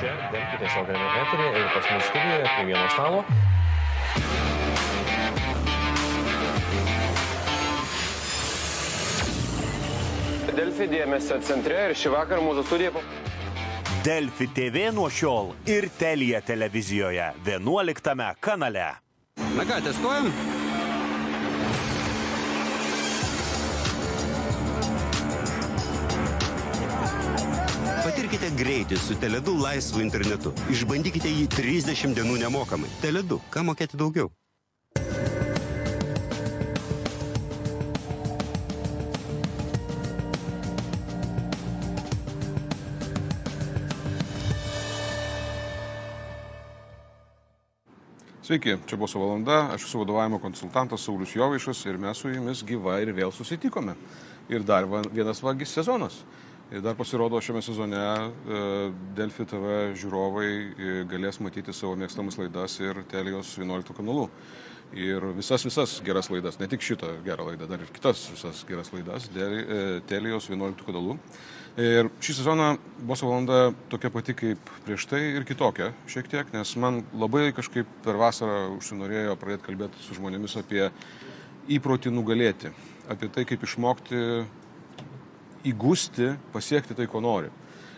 čia Delfi tiesioginiame eteryje ir pas mus studijoje prie vieno stalo. Delfi dėmesio centre ir šį vakarą mūsų studija. Delfi TV nuo šiol ir Telija televizijoje 11 kanale. Na ką, testuojam? Patirkite greitį su Teledu laisvu internetu. Išbandykite jį 30 dienų nemokamai. Teledu, ką mokėti daugiau? Sveiki, čia buvo su valanda, aš esu vadovavimo konsultantas Saulis Jovaišas ir mes su jumis gyvai ir vėl susitikome. Ir dar vienas vagis sezonas. Ir dar pasirodo šiame sezone e, Delfi TV žiūrovai e, galės matyti savo mėgstamas laidas ir Telijos 11 kanalu. Ir visas, visas geras laidas, ne tik šitą gerą laidą, dar ir kitas visas geras laidas e, Telijos 11 kanalu. Ir šį sezoną Boso valanda tokia pati kaip prieš tai ir kitokia šiek tiek, nes man labai kažkaip per vasarą užsinorėjo pradėti kalbėti su žmonėmis apie įprotį nugalėti, apie tai, kaip išmokti įgūsti, pasiekti tai, ko nori.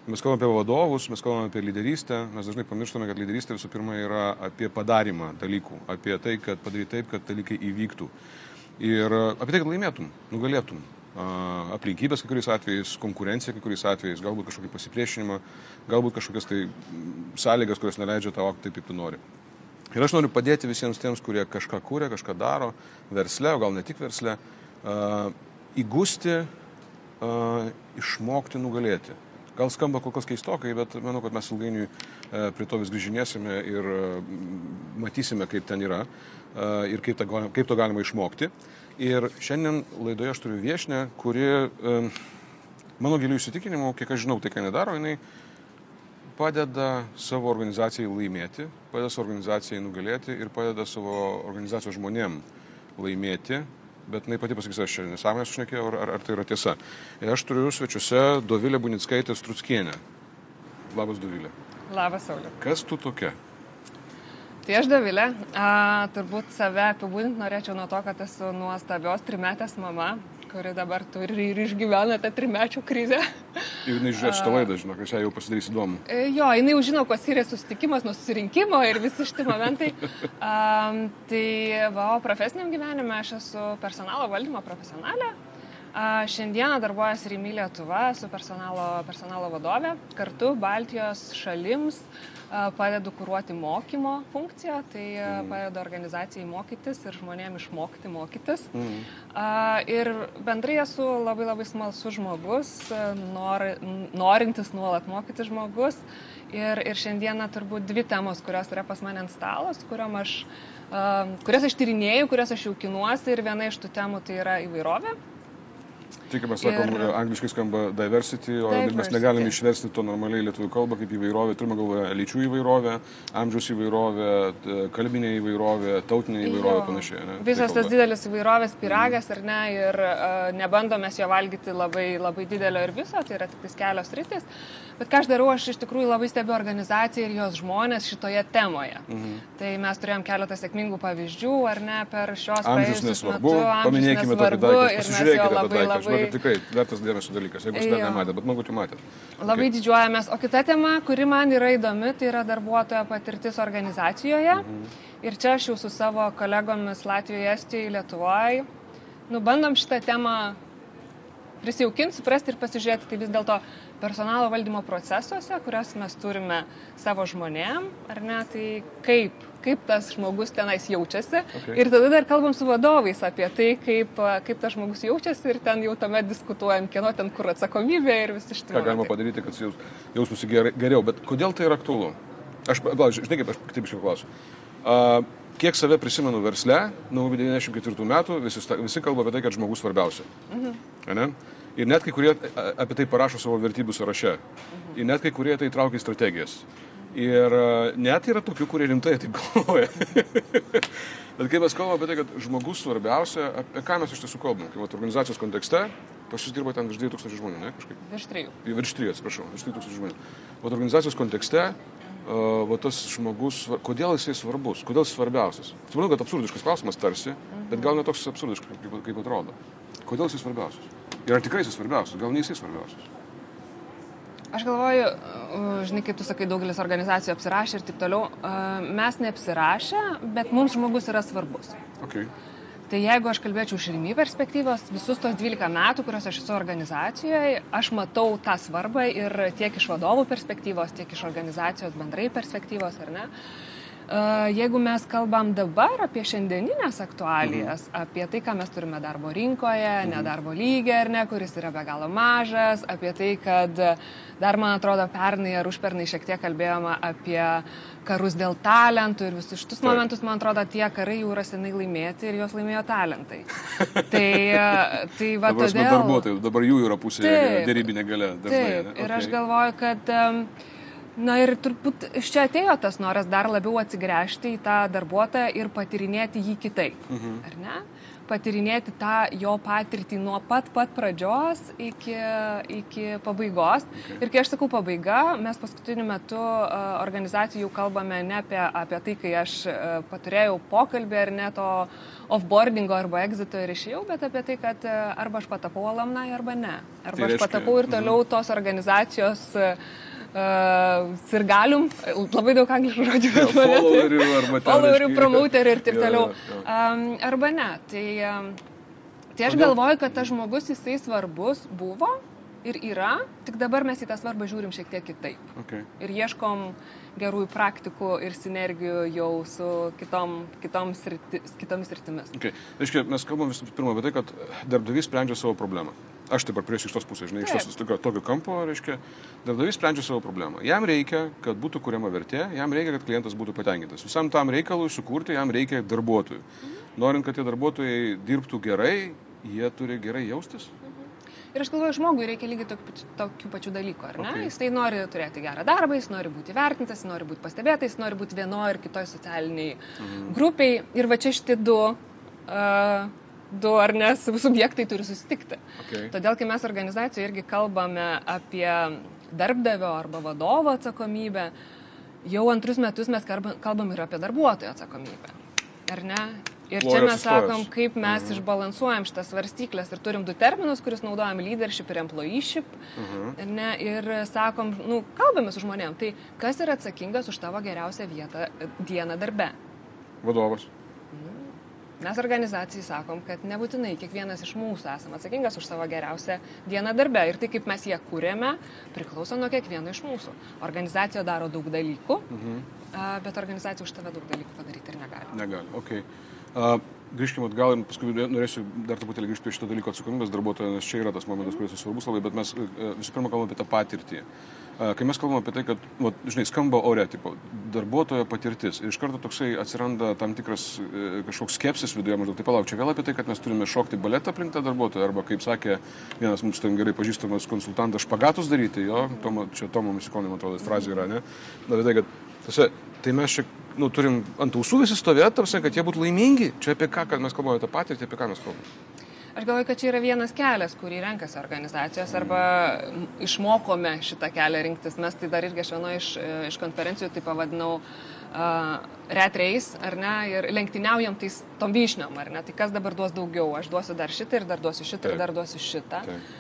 Mes kalbame apie vadovus, mes kalbame apie lyderystę, mes dažnai pamirštame, kad lyderystė visų pirma yra apie padarimą dalykų, apie tai, kad padaryti taip, kad dalykai įvyktų. Ir apie tai, kad laimėtum, nugalėtum. Aplinkybės kai kuriais atvejais, konkurencija kai kuriais atvejais, galbūt kažkokį pasipriešinimą, galbūt kažkokias tai sąlygas, kurios neleidžia tau taip, kaip tu nori. Ir aš noriu padėti visiems tiems, kurie kažką kūrė, kažką daro, versle, o gal ne tik versle, a, išmokti nugalėti. Gal skamba kol kas keistokai, bet manau, kad mes ilgainiui e, prie to vis grįžinėsime ir e, matysime, kaip ten yra e, ir kaip, ta, kaip to galima išmokti. Ir šiandien laidoje aš turiu viešinę, kuri, mano gilių įsitikinimų, kiek aš žinau, tai ką nedaro, jinai padeda savo organizacijai laimėti, padeda savo organizacijai nugalėti ir padeda savo organizacijos žmonėm laimėti. Bet jinai pati pasakys, aš čia nesąmonės šnekėjau, ar, ar, tai yra tiesa. Ir aš turiu svečiuose Dovilę Bunickaitę Strutskienę. Labas, Dovilė. Labas, Sauliu. Kas tu tokia? Tai aš Davilė. A, turbūt save apibūdinti norėčiau nuo to, kad esu nuostabios trimetės mama, kuri dabar turi ir išgyvena tą trimečio krizę. Ir jinai žiūrės šitą laidą, žinok, aš ją jau pasidarys įdomu. E, Jo, jinai jau žino, kuo skiriasi susitikimas nuo susirinkimo ir visi šitie momentai. Um, tai, va, o profesiniam gyvenime aš esu personalo valdymo profesionalė. Šiandieną darbuojasi Rimi Lietuva, esu personalo, personalo vadovė. Kartu Baltijos šalims padedu kūruoti mokymo funkciją, tai a, padedu organizacijai mokytis ir žmonėms išmokti mokytis. A, ir bendrai esu labai labai smalsus žmogus, nor, norintis nuolat mokyti žmogus. Ir, ir šiandieną turbūt dvi temos, kurios yra pas mane ant stalo, su kuriuom aš, kurias aš tyrinėjau, kurias aš jaukinuosi ir viena iš tų temų tai yra įvairovė. Kaip mes sakom, Ir- angliškai skamba diversity, o mes Diversity. negalime išversti to normaliai lietuvių kalbą kaip įvairovė. Turime galvoje lyčių įvairovę, amžiaus įvairovę, kalbinė įvairovė, tautinė įvairovė ir panašiai. ne? Visas Tai tas didelis įvairovės piragas, ar ne, ir uh, nebandom mes jo valgyti labai, labai didelio ir viso, tai yra tik kelios rytis. Bet ką aš darau, aš iš tikrųjų labai stebiu organizaciją ir jos žmonės šitoje temoje. Mhm. Tai mes turėjom keletą sėkmingų pavyzdžių, ar ne, per šios praėjusius nesvarbu. Amžius paminėkime tokį jo Pasižiūrėkite tą labai, daiktą, labai, žinau, tikrai vertas dėmesio dalykas, jeigu jūs dar nematėte, bet manau, kad jau matėte. Labai okay. didžiuojamės. O kita tema, kuri man yra įdomi, tai yra darbuotojo patirtis organizacijoje. Mhm. Ir čia aš jau su savo kolegomis Latvijoje, Estijoje, Lietuvoje, nu, bandom šitą temą prisijaukinti, suprasti ir pasižiūrėti, tai vis dėlto personalo valdymo procesuose, kuriuos mes turime savo žmonėm, ar ne, tai kaip, kaip tas žmogus tenais jaučiasi. Okay. Ir tada dar kalbam su vadovais apie tai, kaip, kaip tas žmogus jaučiasi ir ten jau tuomet diskutuojam, kieno ten kur atsakomybė ir visi šitie. Ką galima padaryti, kad jaus- jaustųsi geriau, bet kodėl tai yra aktualu? Aš, žinai, kaip aš taip iškai klausiu. Uh, kiek save prisimenu versle, nuo 94 metų visi, visi kalba apie tai, kad žmogus svarbiausia. Mhm. Ir net kai kurie apie tai parašo savo vertybių sąraše. Ir net kai kurie tai traukia į strategijas. Ir net yra tokių, kurie rimtai taip galvoja. Bet kai mes kalbame apie tai, kad žmogus svarbiausia, apie ką mes iš tiesų kalbame, kaip vat organizacijos kontekste, Pas jūs dirba ten virš 2000 žmonių, ne? Kažkaip. Virš trijų. Virš 3, atsiprašau, virš 3000 žmonių. O organizacijos kontekste, uh, va tas žmogus, kodėl jisai svarbus, kodėl jis svarbiausias? Suprantu, kad absurdiškas klausimas tarsi, bet gal ne toks absurdiškas, kaip, kaip atrodo. Kodėl jisai svarbiausias? Ir ar tikrai jisai svarbiausias, gal ne jisai svarbiausias? Aš galvoju, uh, žinai, kaip tu sakai, daugelis organizacijų apsirašė ir taip toliau. Uh, Mes neapsirašę, bet mums žmogus yra svarbus. Okay. Tai jeigu aš kalbėčiau iš rimį perspektyvos, visus tos 12 metų, kuriuos aš esu organizacijoje, aš matau tą svarbą ir tiek iš vadovų perspektyvos, tiek iš organizacijos bendrai perspektyvos, ar ne? E, Jeigu mes kalbam dabar apie šiandieninės aktualijas, mhm. apie tai, ką mes turime darbo rinkoje, mhm. nedarbo lygį ar ne, kuris yra be galo mažas, apie tai, kad dar, man atrodo, pernai ar užpernai šiek tiek kalbėjome apie karus dėl talentų ir visus šitus Taip. momentus, man atrodo, tie karai jau yra senai laimėti ir juos laimėjo talentai. tai, tai va Dabar, todėl... darbuotojų, dabar jų yra pusė dėrybinė gale. Dažnai, Taip, ne? ir aš Okay. galvoju, kad, em, na ir turbūt iš čia atėjo tas noras dar labiau atsigręžti į tą darbuotoją ir patirinėti jį kitaip. Mhm. Ar ne? Patirinėti tą jo patirtį nuo pat pat pradžios iki, iki pabaigos. Okay. Ir kai aš sakau pabaiga, mes paskutiniu metu organizacijų kalbame ne apie, apie tai, kai aš paturėjau pokalbį ar ne to offboardingo arba exito ir išėjau, bet apie tai, kad arba aš patapau alumnai arba ne. Arba Tai aš reiškia- patapau ir toliau tos organizacijos uh, uh, sirgalium, labai daug angliškų žodžių. Jo, followerių arba Followerių, promoterių ir taip toliau. jo, jo. Um, arba ne. Tai, um, tai aš Kodėl? galvoju, kad tas žmogus jisai svarbus buvo ir yra, tik dabar mes į tą svarbą žiūrim šiek tiek kitaip. Okay. Ir ieškom gerųjų praktikų ir sinergijų jau su kitom, kitom sriti, kitomis sritimis. Okay. Reiškia, mes kalbam visų pirma apie tai, kad darbdavys sprendžia savo problemą. Aš pat prieš iš tos pusės, žinai, iš tos tokio, tokio kampo, reiškia, darbdavys sprendžia savo problemą. Jam reikia, kad būtų kuriama vertė, jam reikia, kad klientas būtų patenkintas. Visam tam reikalui sukurti jam reikia darbuotojų. Norint, kad tie darbuotojai dirbtų gerai, jie turi gerai jaustis. Ir aš galvoju, žmogui reikia lygiai tokių, pačių- tokių pačių dalykų, ar ne? Okay. Jis tai nori turėti gerą darbą, jis nori būti vertintas, nori būti pastebėtas, jis nori būti vienoje ir kitoje socialiniai mhm. grupiai. Ir va čia šitie du, uh, du ar ne sub- subjektai turi susitikti. Okay. Todėl, kai mes organizacijoje irgi kalbame apie darbdavio arba vadovo atsakomybę, jau antrus metus mes kalbam, ir apie darbuotojo atsakomybę. Ar ne? Ir čia Svorio mes sakom, kaip mes mhm. išbalansuojam šitas svarstyklės ir turim du terminus, kuris naudojam leadership ir employeeship. Mhm. Ne, ir sakom, nu, kalbame su žmonėm, tai kas yra atsakingas už tavo geriausią vietą dieną darbe. Vadovas. Mes organizacijai sakom, kad nebūtinai kiekvienas iš mūsų esame atsakingas už savo geriausią dieną darbe. Ir tai, kaip mes ją kūrėme, priklauso nuo kiekvieno iš mūsų. Organizacija daro daug dalykų, mhm. bet organizacija už tave daug dalykų padaryti ir negali. Negali. Okay. Uh, grįžkime atgal ir paskui norėsiu dar truputėlį grįžti prie šito dalyko atsakomybės darbuotojo, nes čia yra tas momentas, kuris svarbus labai, bet mes uh, visų pirma kalbame apie tą patirtį. Uh, kai mes kalbame apie tai, kad, va, žinai, skamba ore, tipo, darbuotojo patirtis ir iš karto toksai atsiranda tam tikras uh, kažkoks skepsis viduje, maždaug tai palauk, čia vėl apie tai, kad mes turime šokti baletą aplink tą darbuotoją, arba kaip sakė vienas mums ten gerai pažįstamas konsultantas, špagatus daryti, jo, Tomo, čia Tomo Misikonė, man atrodo, frazė yra, ne? Na, bet tai, kad, tose, tai mes čia nu, turim ant ausų visi stovėti, tarsi, kad jie būtų laimingi. Čia apie ką, kad mes kalbame tą patirtį, apie ką mes kalbame. Aš galvoju, kad čia yra vienas kelias, kurį renkasi organizacijos arba išmokome šitą kelią rinktis. Mes tai dar irgi aš vienoje iš, iš konferencijų tai pavadinau uh, ret race, ar ne, ir lenktyniaujam tais tom vyšniom, ar ne, tai kas dabar duos daugiau, aš duosiu dar šitą ir dar duosiu šitą Taip. ir dar duosiu šitą. Taip.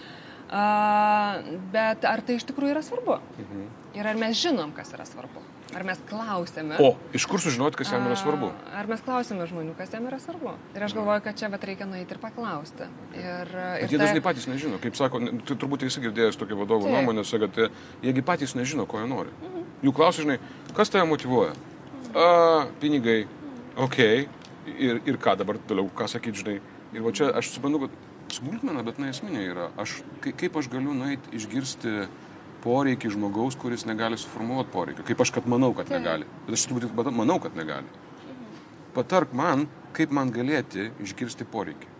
Uh, bet ar tai iš tikrųjų yra svarbu? Mhm. Ir ar mes žinom, kas yra svarbu? Ar mes klausėme? O, iš kur sužinoti, kas jam yra svarbu? Ar mes klausėme žmonių, kas jam yra svarbu? Ir aš galvoju, kad čia vat reikia nueiti ir paklausti. Ir, ir jie ta- dažnai patys nežino. Kaip sako, tu turbūt esi girdėjęs tokią vadovų Taip. nuomonę, kad e, jiegi patys nežino, ko jie nori. Jų klausia, žinai, kas tave motivuoja? A, pinigai, ok. Ir, ir ką dabar toliau, ką sakyti, žinai. Ir va čia aš suprantu, kad smulkmena, bet neesminė yra. Aš, kai- kaip aš galiu nueiti išgirsti poreikį žmogaus, kuris negali suformuoluoti poreikio. Kaip aš, kad manau, kad negali. Bet aš turbūt manau, kad negali. Patark man, kaip man galėti išgirsti poreikį.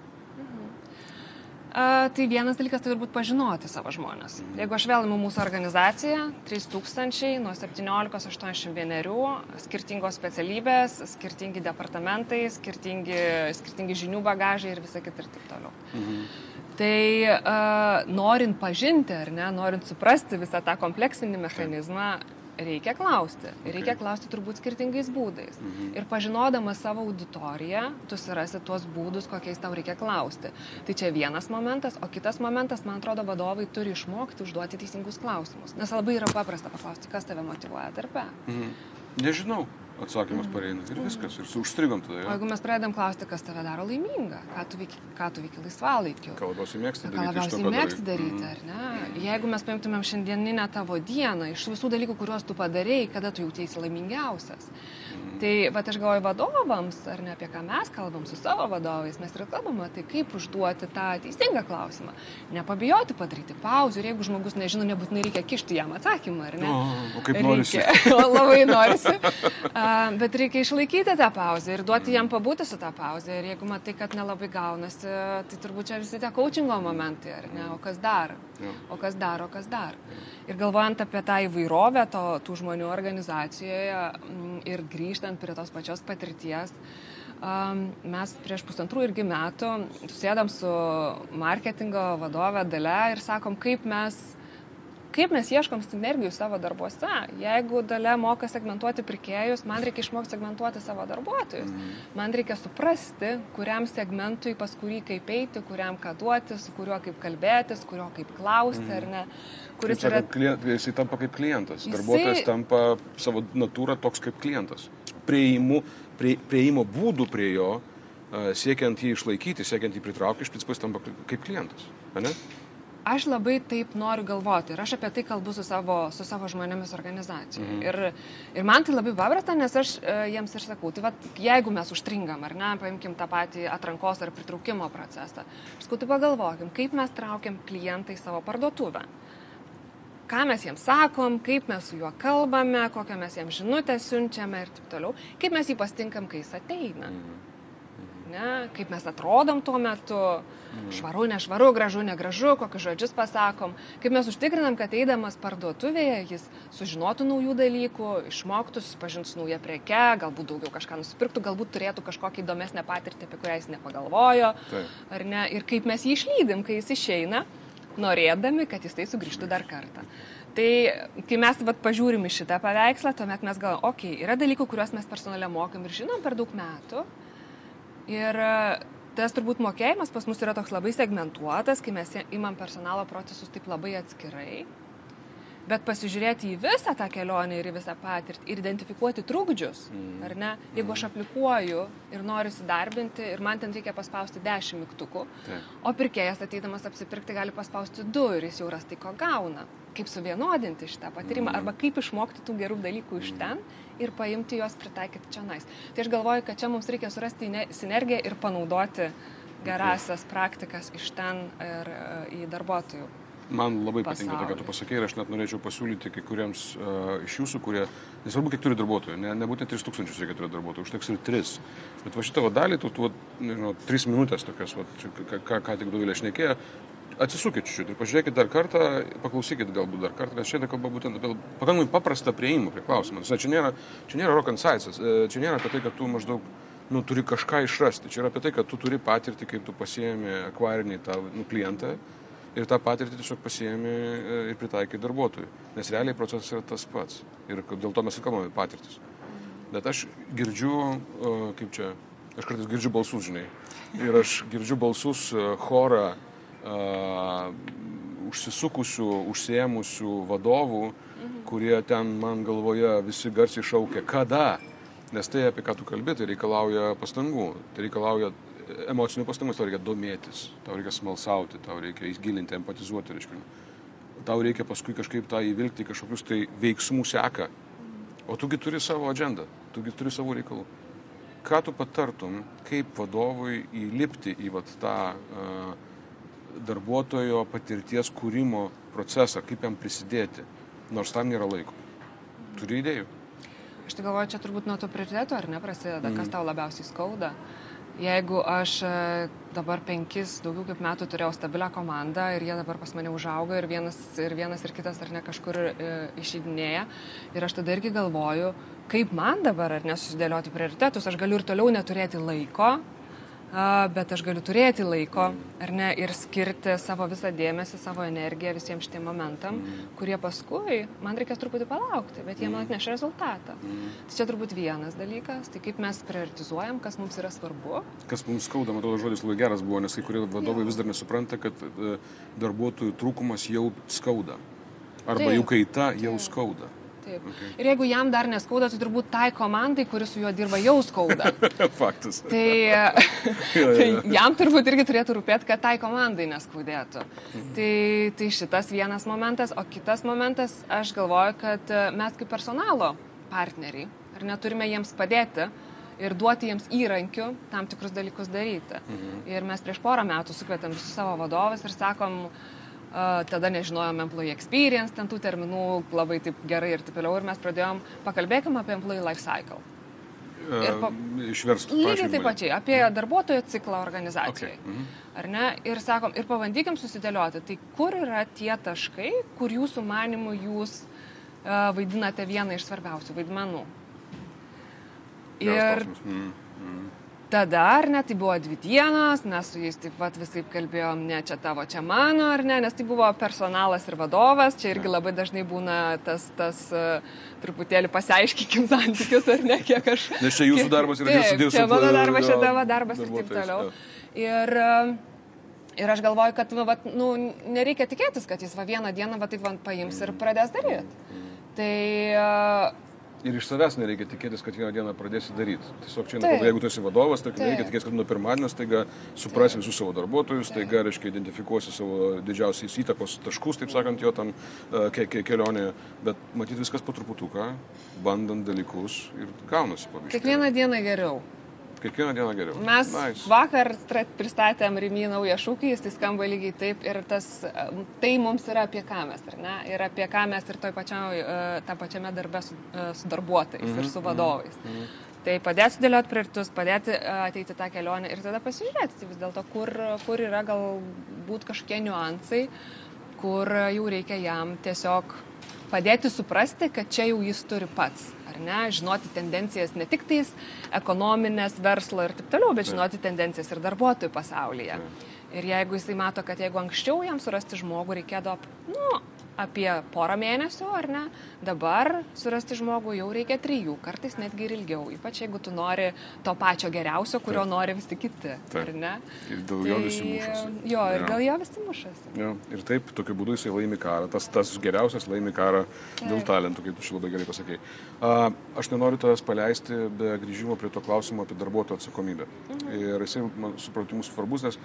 A, tai vienas dalykas tai turbūt pažinoti savo žmonės. Jeigu aš vėl imu mūsų organizaciją, 3000 nuo 17-81, skirtingos specialybės, skirtingi departamentai, skirtingi, skirtingi žinių bagažai ir visa kita ir taip toliau. Tai uh, norint pažinti, ar ne, norint suprasti visą tą kompleksinį mechanizmą, reikia klausti. Ir reikia klausti turbūt skirtingais būdais. Mhm. Ir pažinodamas savo auditoriją, tu surasi tuos būdus, kokiais tau reikia klausti. Tai čia vienas momentas, o kitas momentas, man atrodo, vadovai turi išmokti užduoti teisingus klausimus. Nes labai yra paprasta paklausti, kas tave motivuoja darbe. Mhm. Nežinau atsakymas pareina ir viskas, ir užstrigom tada. O Ja. jeigu mes pradedam klausti, kas tave daro laimingą, ką tu veiki, ką tu veiki laisvalaikiu, Ką labiausiai mėgsti ką daryti. to, labiausiai ką mėgsti daryti, ar ne? Jeigu mes paimtumėm šiandieninę tavo dieną, iš visų dalykų, kuriuos tu padarėjai, kada tu jautiesi laimingiausias. Tai va aš galvoju vadovams, ar ne apie ką mes kalbam su savo vadovais, mes ir kalbame, tai kaip užduoti tą teisingą klausimą. Nepabijoti padaryti pauzę ir jeigu žmogus nežino, nebūtinai reikia kišti jam atsakymą, ar ne? O, o kaip Reikia- norisi. O, labai norisi. A, bet reikia išlaikyti tą pauzę ir duoti jam pabūti su tą pauzę. Ir jeigu matai, kad nelabai gaunasi, tai turbūt čia visi tie coachingo momentai, ar ne? O kas dar? O kas dar, o kas dar? Ir galvojant apie tą įvairovę to, tų žmonių organizacijoje mm, ir grįžtant prie tos pačios patirties, mes prieš pusantrų irgi metų susėdam su marketingo vadove Dale ir sakom, kaip mes kaip mes ieškom sinergijų savo darbuose. Jeigu dalė moka segmentuoti pirkėjus, man reikia išmokti segmentuoti savo darbuotojus. Man reikia suprasti, kuriam segmentui pas kurį kaip eiti, kuriam ką duoti, su kuriuo kaip kalbėtis, kurio kaip klausti, ar ne. Kuris yra... klient, jisai tampa kaip klientas. Jisai- Darbuotojas tampa savo natūrą toks kaip klientas. Prieimu, prie, prieimo būdų prie jo, siekiant jį išlaikyti, siekiant jį pritraukti, iš principo jis tampa kaip klientas. ane? Aš labai taip noriu galvoti ir aš apie tai kalbu su savo, su savo žmonėmis organizacijoje. Mhm. Ir, ir man tai labai paprasta, nes aš e, jiems ir sakau, tai vat, jeigu mes užstringam, ar ne, paimkim tą patį atrankos ar pritraukimo procesą, aš sakau, tai pagalvokim, kaip mes traukiam klientą į savo parduotuvę. Ką mes jiems sakom, kaip mes su juo kalbame, kokią mes jiems žinutę siunčiame ir taip toliau, kaip mes jį pastinkam, kai jis ateina. Ne, kaip mes atrodom tuo metu, švaru, nešvaru, gražu, negražu, kokius žodžius pasakom, kaip mes užtikrinam, kad eidamas parduotuvėje jis sužinotų naujų dalykų, išmoktų, susipažintų su nauja preke, galbūt daugiau kažką nusipirktų, galbūt turėtų kažkokią įdomesnę patirtį, apie kurią jis nepagalvojo, Taip. ar ne, ir kaip mes jį išlydim, kai jis išeina, norėdami, kad jis tai sugrįžtų dar kartą. Tai kai mes vat, pažiūrim į šitą paveikslą, tuomet mes galvojame, okei, okay, yra dalykų, kuriuos mes personale mokam ir žinom per daug metų. Ir e, tas turbūt mokėjimas pas mus yra toks labai segmentuotas, kai mes imam personalo procesus taip labai atskirai. Bet pasižiūrėti į visą tą kelionę ir į visą patirtį ir identifikuoti trukdžius, mm. ar ne? Jeigu aš aplikuoju ir noriu įsidarbinti ir man ten reikia paspausti 10 mygtukų, Taip. o pirkėjas ateidamas apsipirkti gali paspausti 2 ir jis jau ras tai, ko gauna. Kaip suvienodinti šitą patyrimą arba kaip išmokti tų gerų dalykų iš ten ir paimti juos pritaikyti čia nais. Tai aš galvoju, kad čia mums reikia surasti ne- sinergiją ir panaudoti gerasias praktikas iš ten ir e, į darbuotojų. Man labai patinka tai, ką tu pasakei ir aš net norėčiau pasiūlyti kai kuriems uh, iš jūsų, kurie, nesvarbu, kiek turi darbuotojų, ne, nebūtinai 3000 reikia turėti darbuotojų, užteks ir 3. Bet va šitą va dalį, tu, tu, nežinau, 3 minutės tokias, va, čia, ką, ką, ką tik Dovilė šnekėjo, atsisukit čiūčiut ir pažiūrėkit dar kartą, paklausykit galbūt dar kartą, nes šiandien kalba būtent apie pakankamai paprastą prieimą prie klausimą. Nes Čia nėra, čia nėra rock and science, e, čia nėra apie tai, kad tu maždaug nu, turi kažką išrasti. Čia yra apie tai, kad tu turi patirtį, kaip tu pasiemi akvarinį tą nu, klientą ir tą patirtį tiesiog pasiemi ir pritaikai darbuotojui. Nes realiai procesas yra tas pats. Ir dėl to mes ir kalbame patirtis. Bet aš girdžiu, e, kaip čia, aš kartais girdžiu balsus, žinai. Ir aš girdžiu balsus e, chorą e, užsisukusių, užsiemusių vadovų, kurie ten man galvoje visi garsiai šaukia, kada. Nes tai, apie ką tu kalbė, tai reikalauja pastangų. Tai reikalauja emocinių pastangų, tau reikia domėtis, tau reikia smalsauti, tau reikia įgilinti, empatizuoti, reiškia. Tau reikia paskui kažkaip tą įvilgti kažkokius tai veiksmų seką. O tugi turi savo agendą, tugi turi savo reikalų. Ką tu patartum, kaip vadovui įlipti į vat, tą uh, darbuotojo patirties kūrimo procesą, kaip jam prisidėti, nors tam nėra laiko. Turi idėjų? Aš tai galvoju, čia turbūt nuo tų prioritetų ar ne prasideda, kas tau labiausiai skauda. Jeigu aš e, dabar penkis, daugiau kaip metų turėjau stabilią komandą ir jie dabar pas mane užauga ir vienas ir, vienas, ir kitas ar ne kažkur e, išeidinėja ir aš tada irgi galvoju, kaip man dabar ar nesusidėlioti prioritetus, aš galiu ir toliau neturėti laiko, bet aš galiu turėti laiko, ar ne, ir skirti savo visą dėmesį, savo energiją visiems šitiem momentam, kurie paskui man reikės truputį palaukti, bet jie man atneš rezultatą. Tai čia turbūt vienas dalykas, tai kaip mes prioritizuojam, kas mums yra svarbu. Kas mums skauda, man atrodo, žodis labai geras buvo, nes kai kurie vadovai vis dar nesupranta, kad e, darbuotojų trūkumas jau skauda. Arba Taip. jų kaita jau skauda. Taip. Ir jeigu jam dar neskauda, tai turbūt tai komandai, kuris su juo dirba, jau skauda. Faktas. Tai, tai jam turbūt irgi turėtų rūpėti, kad tai komandai neskaudėtų. Tai, tai šitas vienas momentas, o kitas momentas, aš galvoju, kad e, mes kaip personalo partneriai, ar neturime jiems padėti ir duoti jiems įrankių tam tikrus dalykus daryti. Ir mes prieš porą metų sukvietėm visus savo vadovus ir sakom, a, tada nežinojom employee experience, ten tų terminų labai taip gerai ir taip toliau, ir mes pradėjom pakalbėkim apie employee life cycle. Ir pa- Išversti. Lygiai taip pačiai, apie darbuotojo ciklą organizacijoje. Okay. Mhm. Ar ne? Ir sakom, ir pabandykim susidėlioti, tai kur yra tie taškai, kur jūsų manimų jūs uh, vaidinate vieną iš svarbiausių vaidmenų. Ir Mm. Tada, ar ne, tai buvo dvi dienos, mes su jais taip pat visai kalbėjom, ne čia tavo, čia mano, ar ne, nes tai buvo personalas ir vadovas, čia irgi labai dažnai būna tas, tas uh, truputėlį pasiaiškinkim santykius, ar ne, kiek aš... Nes čia jūsų kiek- darbas ir Taip, dirbs- dirbs Čia mano darbas, čia tavo darbas ir taip toliau. Ir, uh, ir aš galvoju, kad nu, vat, nu, nereikia tikėtis, kad jis va vieną dieną va taip va paims ir pradės daryti. Tai uh, Ir iš savęs nereikia tikėtis, kad vieną dieną pradėsi daryti. Tiesiog čia. Taip. jeigu tu esi vadovas, Taip. nereikia tikėtis, kad nuo pirmadienio staiga suprasi visus savo darbuotojus, staiga, reiškia, identifikuosi savo didžiausiais įtakos taškus, taip sakant, jo tam uh, ke ke kelionėje. Bet matyti viskas po truputuką, bandant dalykus ir gaunasi pavyzdžiui. kiekvieną dieną geriau. Kiekvieną dieną geriau. Mes Nice. vakar pristatėm Rimy naują šūkį, jis tai skamba lygiai taip ir tas, tai mums yra apie ką mes, ar ne? Ir apie ką mes ir toj pačioj, uh, tą pačiame darbe su, uh, su darbuotojais ir su vadovais. Tai padėti sudėlioti prioritus, padėti uh, ateiti tą kelionę ir tada pasižiūrėti tai vis dėlto, kur, kur yra galbūt kažkokie niuansai, kur jau reikia jam tiesiog padėti suprasti, kad čia jau jis turi pats, ar ne, žinoti tendencijas ne tik tais ekonominės, verslo ir taip toliau, bet žinoti tendencijas ir darbuotojų pasaulyje. Ir jeigu jisai mato, kad jeigu anksčiau jam surasti žmogų reikėdavo, nu, apie porą mėnesių, ar ne, dabar surasti žmogų jau reikia trijų, kartais netgi ir ilgiau, ypač jeigu tu nori to pačio geriausio, kurio Taip. nori visi kiti, Taip. ar ne? Ir dėl jo visi mušasi. Jo, ir Jo. dėl jo visi mušasi. Jo, ir taip, tokiu būdu jisai laimi karą. Tas, tas geriausias laimi karą dėl talentų, kaip tu čia labai gerai pasakei. A, aš nenoriu tavęs paleisti be grįžimo prie to klausimo apie darbuotojų atsakomybę. Ir jisai, man supratimu, svarbus, nes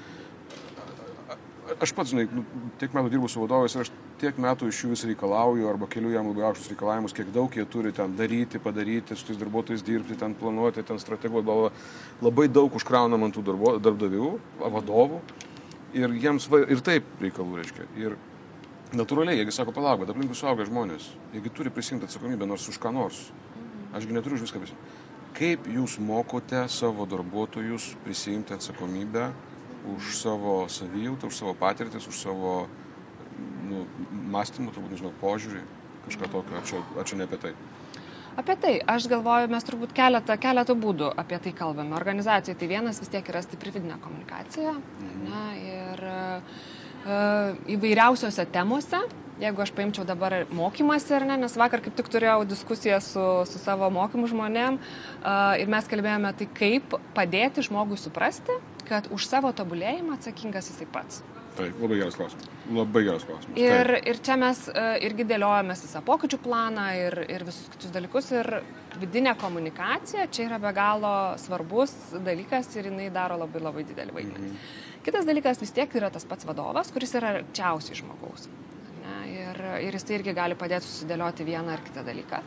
aš pats, žinai, nu, tiek metų dirbu su vadovais ir aš tiek metų iš jų vis reikalauju arba keliu jam labai aukštus reikalavimus, kiek daug jie turi ten daryti, padaryti, su tais darbuotojais dirbti, ten planuoti, ten strateguoti, bla, labai daug užkraunam ant tų darbo, darbdavių, va, vadovų ir jiems va, ir taip reikalų reiškia. Ir natūraliai, jeigu sako, palauk, bet aplinkui suaugę žmonės, jeigu turi prisimti atsakomybę nors už ką nors, ašgi neturiu už viską prisimti. Kaip jūs mokote savo darbuotojus prisimti atsakomybę už savo savijautą, už savo patirtis, už savo nu, mąstymą, turbūt nežinau, požiūrį, kažką tokio, ar čia ne apie tai. Apie tai, aš galvoju, mes turbūt keletą, keletą būdų apie tai kalbame. Organizacijai tai vienas vis tiek yra stipri vidinė komunikacija ne, ir uh, įvairiausiose temose. Jeigu aš paimčiau dabar mokymasi ar ne, nes vakar kaip tik turėjau diskusiją su, su savo mokymų žmonėm ir mes kalbėjome tai, kaip padėti žmogui suprasti, kad už savo tobulėjimą atsakingas jisai pats. Taip, labai geras klausimas. Labai geras klausimas. Ir, Taip. ir čia mes irgi dėliojamės visą pokyčių planą ir, ir visus kitus dalykus. Ir vidinė komunikacija čia yra be galo svarbus dalykas ir jinai daro labai labai didelį vaidmenį. Mhm. Kitas dalykas vis tiek yra tas pats vadovas, kuris yra arčiausiai žmogaus. Ne? Ir, ir jis tai irgi gali padėti susidėlioti vieną ar kitą dalyką.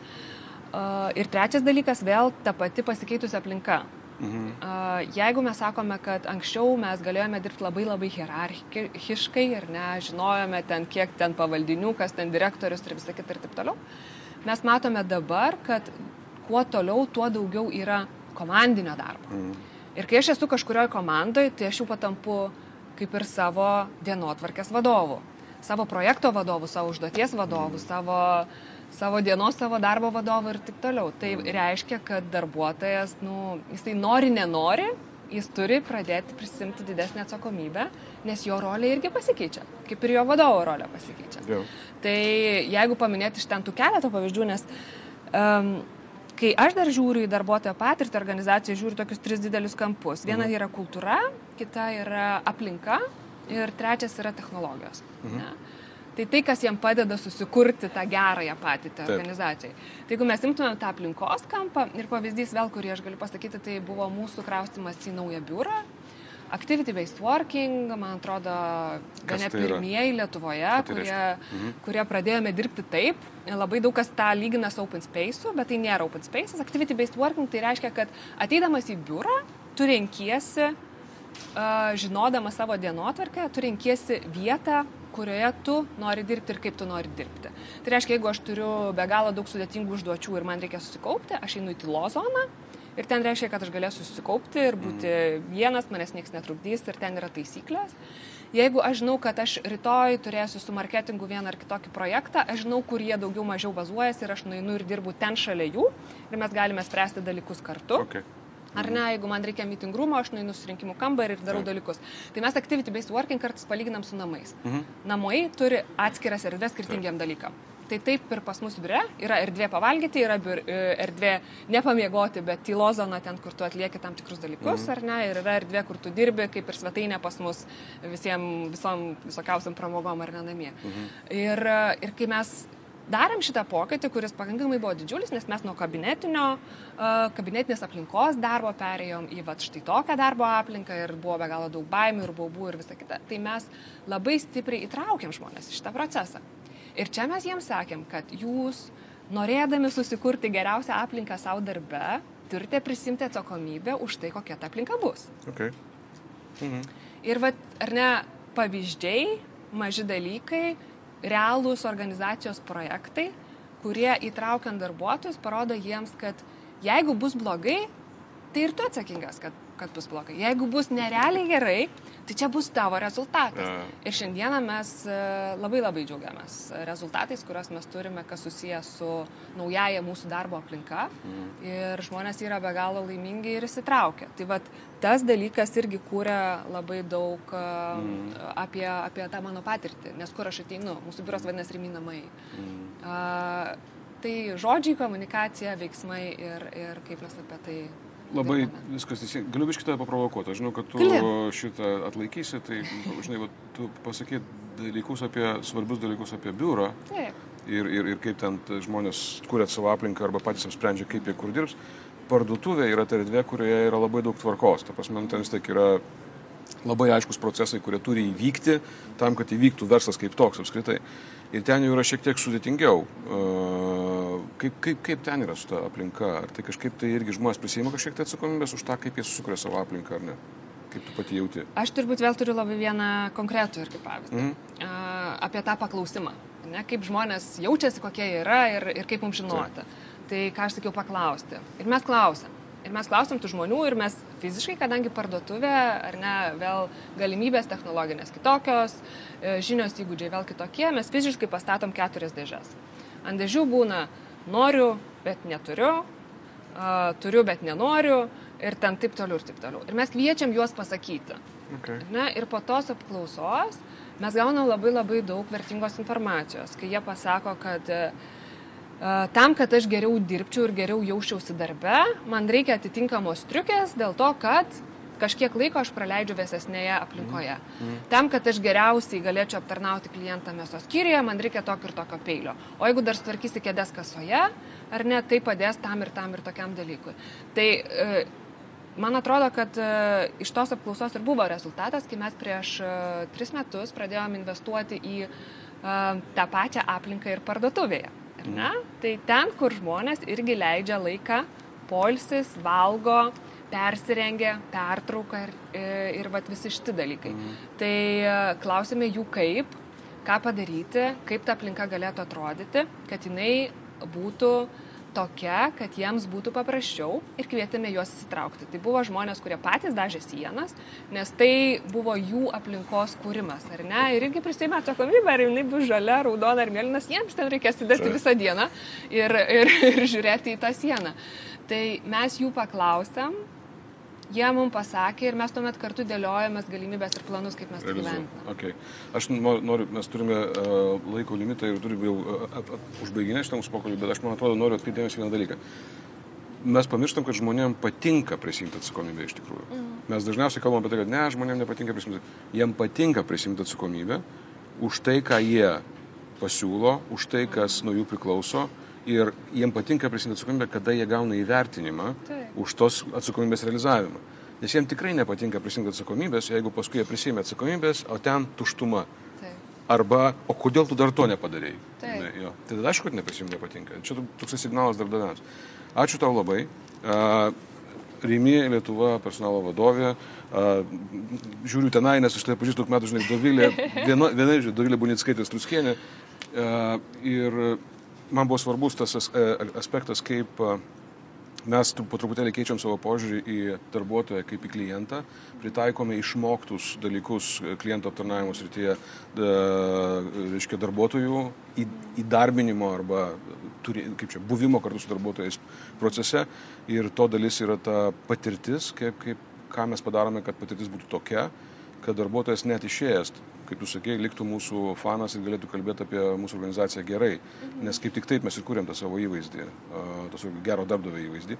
Ir trečias dalykas vėl ta pati pasikeitusi aplinka. Mhm. Jeigu mes sakome, kad anksčiau mes galėjome dirbti labai labai hierarchiškai ir ne, žinojome ten, kiek ten pavaldinių, kas ten direktorius ir visą kitą ir taip toliau, mes matome dabar, kad kuo toliau, tuo daugiau yra komandinio darbo. Mhm. Ir kai aš esu kažkurioje komandoje, tai aš jau patampu kaip ir savo dienotvarkės vadovu, savo projekto vadovu, savo užduoties vadovu, savo, savo dienos, savo darbo vadovu ir taip toliau. Tai reiškia, kad darbuotojas, nu, jisai nori, nenori, jis turi pradėti prisimti didesnį atsakomybę, nes jo rolė irgi pasikeičia, kaip ir jo vadovo rolė pasikeičia. Jau. Tai jeigu paminėti iš ten tų keletą pavyzdžių, nes um, kai aš dar žiūriu į darbuotojo patirtį, organizaciją žiūriu tokius tris didelius kampus. Viena Mhm. yra kultūra, kita yra aplinka ir trečias yra technologijos. Mhm. Ne? Tai tai, kas jam padeda susikurti tą gerąją patirtį organizacijai. Tai jeigu mes imtumėm tą aplinkos kampą ir pavyzdys vėl, kurį aš galiu pasakyti, tai buvo mūsų kraustimas į naują biurą. Activity-based working, man atrodo, vieni tai pirmieji Lietuvoje, tai kurie, reiškia? kurie pradėjome dirbti taip. Labai daug kas tą lygina su open space, bet tai nėra open space. Activity-based working tai reiškia, kad ateidamas į biurą, tu renkiesi, uh, žinodama savo dienotvarkę, tu renkiesi vietą, kurioje tu nori dirbti ir kaip tu nori dirbti. Tai reiškia, jeigu aš turiu be galo daug sudėtingų užduočių ir man reikia susikaupti, aš einu į tylo zoną. Ir ten reiškia, kad aš galėsiu susikaupti ir būti vienas, manęs niekas netrukdys ir ten yra taisyklės. Jeigu aš žinau, kad aš rytoj turėsiu su marketingu vieną ar kitokį projektą, aš žinau, kur jie daugiau mažiau bazuojasi ir aš nueinu ir dirbu ten šalia jų ir mes galime spręsti dalykus kartu. Okay. Ar ne, jeigu man reikia mitingrumo, aš nueinu susirinkimų kambarį ir darau dalykus. Tai mes activity-based working kartais palyginam su namais. Mhm. Namai turi atskiras erdvės skirtingiam dalykam. Tai taip ir pas mus biure yra erdvė pavalgyti, yra biur, e, erdvė nepamiegoti, bet tylo zona ten, kur tu atlieki tam tikrus dalykus, Mhm. ar ne, ir yra erdvė, kur tu dirbi, kaip ir svetainė pas mus visiems, visom visokiausiam pramogom ar ne namie. Ir, e, ir kai mes darėm šitą pokytį, kuris pakankamai buvo didžiulis, nes mes nuo kabinetinio, e, kabinetinės aplinkos darbo perėjom į va štai tokią darbo aplinką ir buvo be galo daug baimių ir baubų ir visa kita. Tai mes labai stipriai įtraukėm žmonės į šitą procesą. Ir čia mes jiems sakėm, kad jūs, norėdami susikurti geriausią aplinką savo darbe, turite prisimti atsakomybę už tai, kokia ta aplinka bus. Okay. Mhm. Ir vat, ar ne, pavyzdžiai, maži dalykai, realūs organizacijos projektai, kurie įtraukiant darbuotojus parodo jiems, kad jeigu bus blogai, tai ir tu atsakingas, kad, kad bus blogai. Jeigu bus nerealiai gerai, tai čia bus tavo rezultatas. Ja. Ir šiandieną mes e, labai labai džiaugiamės rezultatais, kuriuos mes turime, kas susijęs su naujaja mūsų darbo aplinka. Ir žmonės yra be galo laimingi ir įsitraukia. Tai vad tas dalykas irgi kūrė labai daug e, apie, apie tą mano patirtį. Nes kur aš ateinu, mūsų biuras vadinasi Riminamai. A, tai žodžiai, komunikacija, veiksmai ir, ir kaip mes apie tai. Labai viskas teisingai. Galiu biškai tave paprovokuoti. Aš žinau, kad tu Gali. šitą atlaikysi, tai, žinai, va, tu pasakyt dalykus apie, svarbius dalykus apie biurą Taip. ir, ir, ir kaip ten žmonės kuria savo aplinką arba patys apsprendžia, kaip jie kur dirbs. Parduotuvė yra ta erdvė, kurioje yra labai daug tvarkos. Ta prasme, nu, ten vis tiek yra labai aiškus procesai, kurie turi įvykti tam, kad įvyktų verslas kaip toks apskritai. Ir ten jau yra šiek tiek sudėtingiau. Uh, Kaip, kaip, kaip ten yra su ta aplinka? Ar tai kažkaip tai irgi žmonės prisima kažkiek tai atsakomybės už tą, kaip jie susikuria savo aplinką, ar ne? Kaip tu pati jauti? Aš turbūt vėl turiu labai vieną konkretų ir kaip pavyzdį. Mhm. A, apie tą paklausimą. Ne, kaip žmonės jaučiasi, kokie yra ir, ir kaip mums žinoti. Tai ką aš sakiau paklausti. Ir mes klausėm. Ir mes klausėm tų žmonių ir mes fiziškai, kadangi parduotuvė, ar ne, vėl galimybės technologinės kitokios, e, žinios įgūdžiai vėl kitokie, mes fiziškai pastatom keturias dėžes. Ant dėžių būna noriu, bet neturiu, turiu, bet nenoriu ir ten taip toliau ir taip toliau. Ir mes kviečiam juos pasakyti. Okay. Ne? Ir po tos apklausos mes gaunam labai labai daug vertingos informacijos, kai jie pasako, kad e, tam, kad aš geriau dirbčiau ir geriau jausčiausi darbe, man reikia atitinkamos triukės dėl to, kad kažkiek laiko aš praleidžiu vėsesnėje aplinkoje. Tam, kad aš geriausiai galėčiau aptarnauti klientą mėsos skyriuje, man reikia tokio ir tokio peilio. O jeigu dar sutvarkysi kėdės kasoje, ar ne, tai padės tam ir tam ir tokiam dalykui. Tai e, Man atrodo, kad e, iš tos apklausos ir buvo rezultatas, kai mes prieš e, tris metus pradėjome investuoti į tą pačią aplinką ir parduotuvėje. Ne? Tai ten, kur žmonės irgi leidžia laiką, polsis, valgo, persirengia, pertrauka ir, e, ir vat, visi šitie dalykai. Tai e, klausime jų kaip, ką padaryti, kaip ta aplinka galėtų atrodyti, kad jinai būtų tokia, kad jiems būtų paprasčiau ir kvietėme juos įsitraukti. Tai buvo žmonės, kurie patys dažė sienas, nes tai buvo jų aplinkos kūrimas, ar ne? Ir irgi prisėmė atsakomybę, ar jinai bus žalia, raudona ar mėlyna, jiems ten reikės sėdėti visą dieną ir, ir, ir žiūrėti į tą sieną. Tai mes jų paklausėm, Jie mums pasakė ir mes tuomet kartu dėliojomės galimybės ir planus, kaip mes tai gyventume. Okay. Aš noriu, mes turime uh, laiko limitą ir turime jau uh, užbaiginę šitą mūsų pokalbį, bet aš man atrodo noriu atkreipti dėmesį vieną dalyką. Mes pamirštam, kad žmonėms patinka prisimti atsakomybę iš tikrųjų. Mm. Mes dažniausiai kalbam apie tai, kad ne, žmonėms nepatinka prisimti. Jiem patinka prisimti atsakomybę už tai, ką jie pasiūlo, už tai, kas nuo jų priklauso. Ir jiem patinka prisimti atsakomybę, kada jie gauna įvertinimą Taip. už tos atsakomybės realizavimą. Nes jiems tikrai nepatinka prisimti atsakomybės, jeigu paskui jie prisėmė atsakomybės, o ten tuštuma. Taip. Arba, o kodėl tu dar to nepadarėjai? Taip. Ne. Tai tada aišku, kad neprisimti nepatinka. Čia toks signalas darbdaviams. Ačiū tau labai. Uh, Rimi Lietuva personalo vadovė. Uh, žiūriu tenai, nes aš tai pažįstu daug metų, žinai, Dovilė. Viena, viena iš Dovilė Bunickaitė Struskienė. Uh, ir man buvo svarbus tas as, e, aspektas, kaip uh, mes po truputėlį keičiam savo požiūrį į darbuotoją kaip į klientą, pritaikome išmoktus dalykus e, kliento aptarnavimo srityje, reiškia, darbuotojų įdarbinimo arba turi, kaip čia, buvimo kartu su darbuotojais procese. Ir to dalis yra ta patirtis, kaip, kaip, ką mes padarome, kad patirtis būtų tokia, kad darbuotojas net išėjęs, kaip tu sakei, liktų mūsų fanas ir galėtų kalbėti apie mūsų organizaciją gerai. Nes kaip tik taip mes ir kūrėm tą savo įvaizdį, tą gero darbdavio įvaizdį.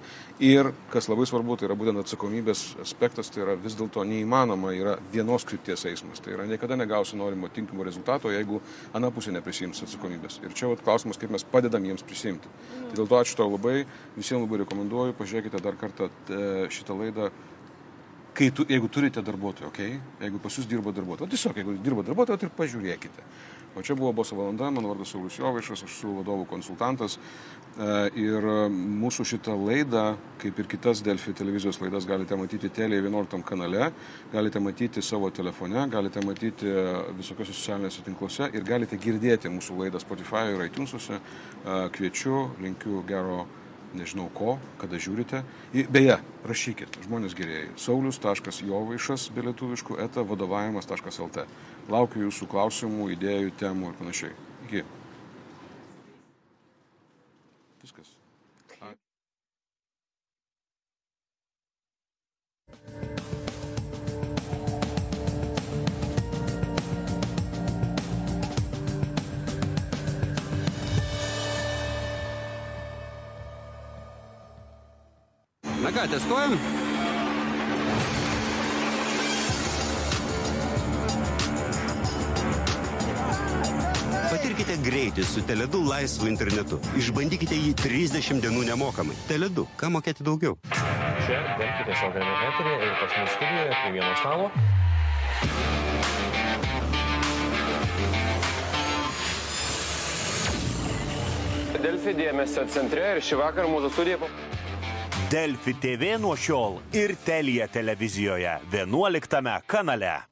Ir kas labai svarbu, tai yra būtent atsakomybės aspektas, tai yra vis dėlto neįmanoma, yra vienos krypties eismas. Tai yra niekada negausi norimo tinkamo rezultato, jeigu ana pusė neprisims atsakomybės. Ir čia vat klausimas, kaip mes padedam jiems prisimti. Tai dėl to ačiū tau labai, visiems labai rekomenduoju, pažiūrėkite dar kartą e, šitą laidą kai tu, jeigu turite darbuotojų, okay? jeigu pas jūs dirba darbuotojai, o tiesiog jeigu dirba darbuotojai, tai ir pažiūrėkite. O čia buvo Boso valanda, mano vardas Saulis Jovaišas, aš esu vadovų konsultantas e, ir mūsų šitą laidą, kaip ir kitas Delfi televizijos laidas, galite matyti Telė 11 kanale, galite matyti savo telefone, galite matyti visokiose socialinėse tinkluose ir galite girdėti mūsų laidą Spotify ir iTunesuose. E, Kviečiu, linkiu gero nežinau ko, kada žiūrite. Beje, rašykit, žmonės gerėjai. Saulis.jovaišas, be lietuviškų, eta vadovavimas.lt. Laukiu jūsų klausimų, idėjų, temų ir panašiai. Iki. Na ką, testuojam? Patirkite greitį su Teledu laisvu internetu. Išbandykite jį 30 dienų nemokamai. Teledu, ką mokėti daugiau? Čia Delfi tiesiogame eterė ir pas mus studijoje prie vieno stalo. Delfi dėmesio centre ir šį vakarą mūsų studija. Delfi TV nuo šiol ir Telija televizijoje 11 kanale.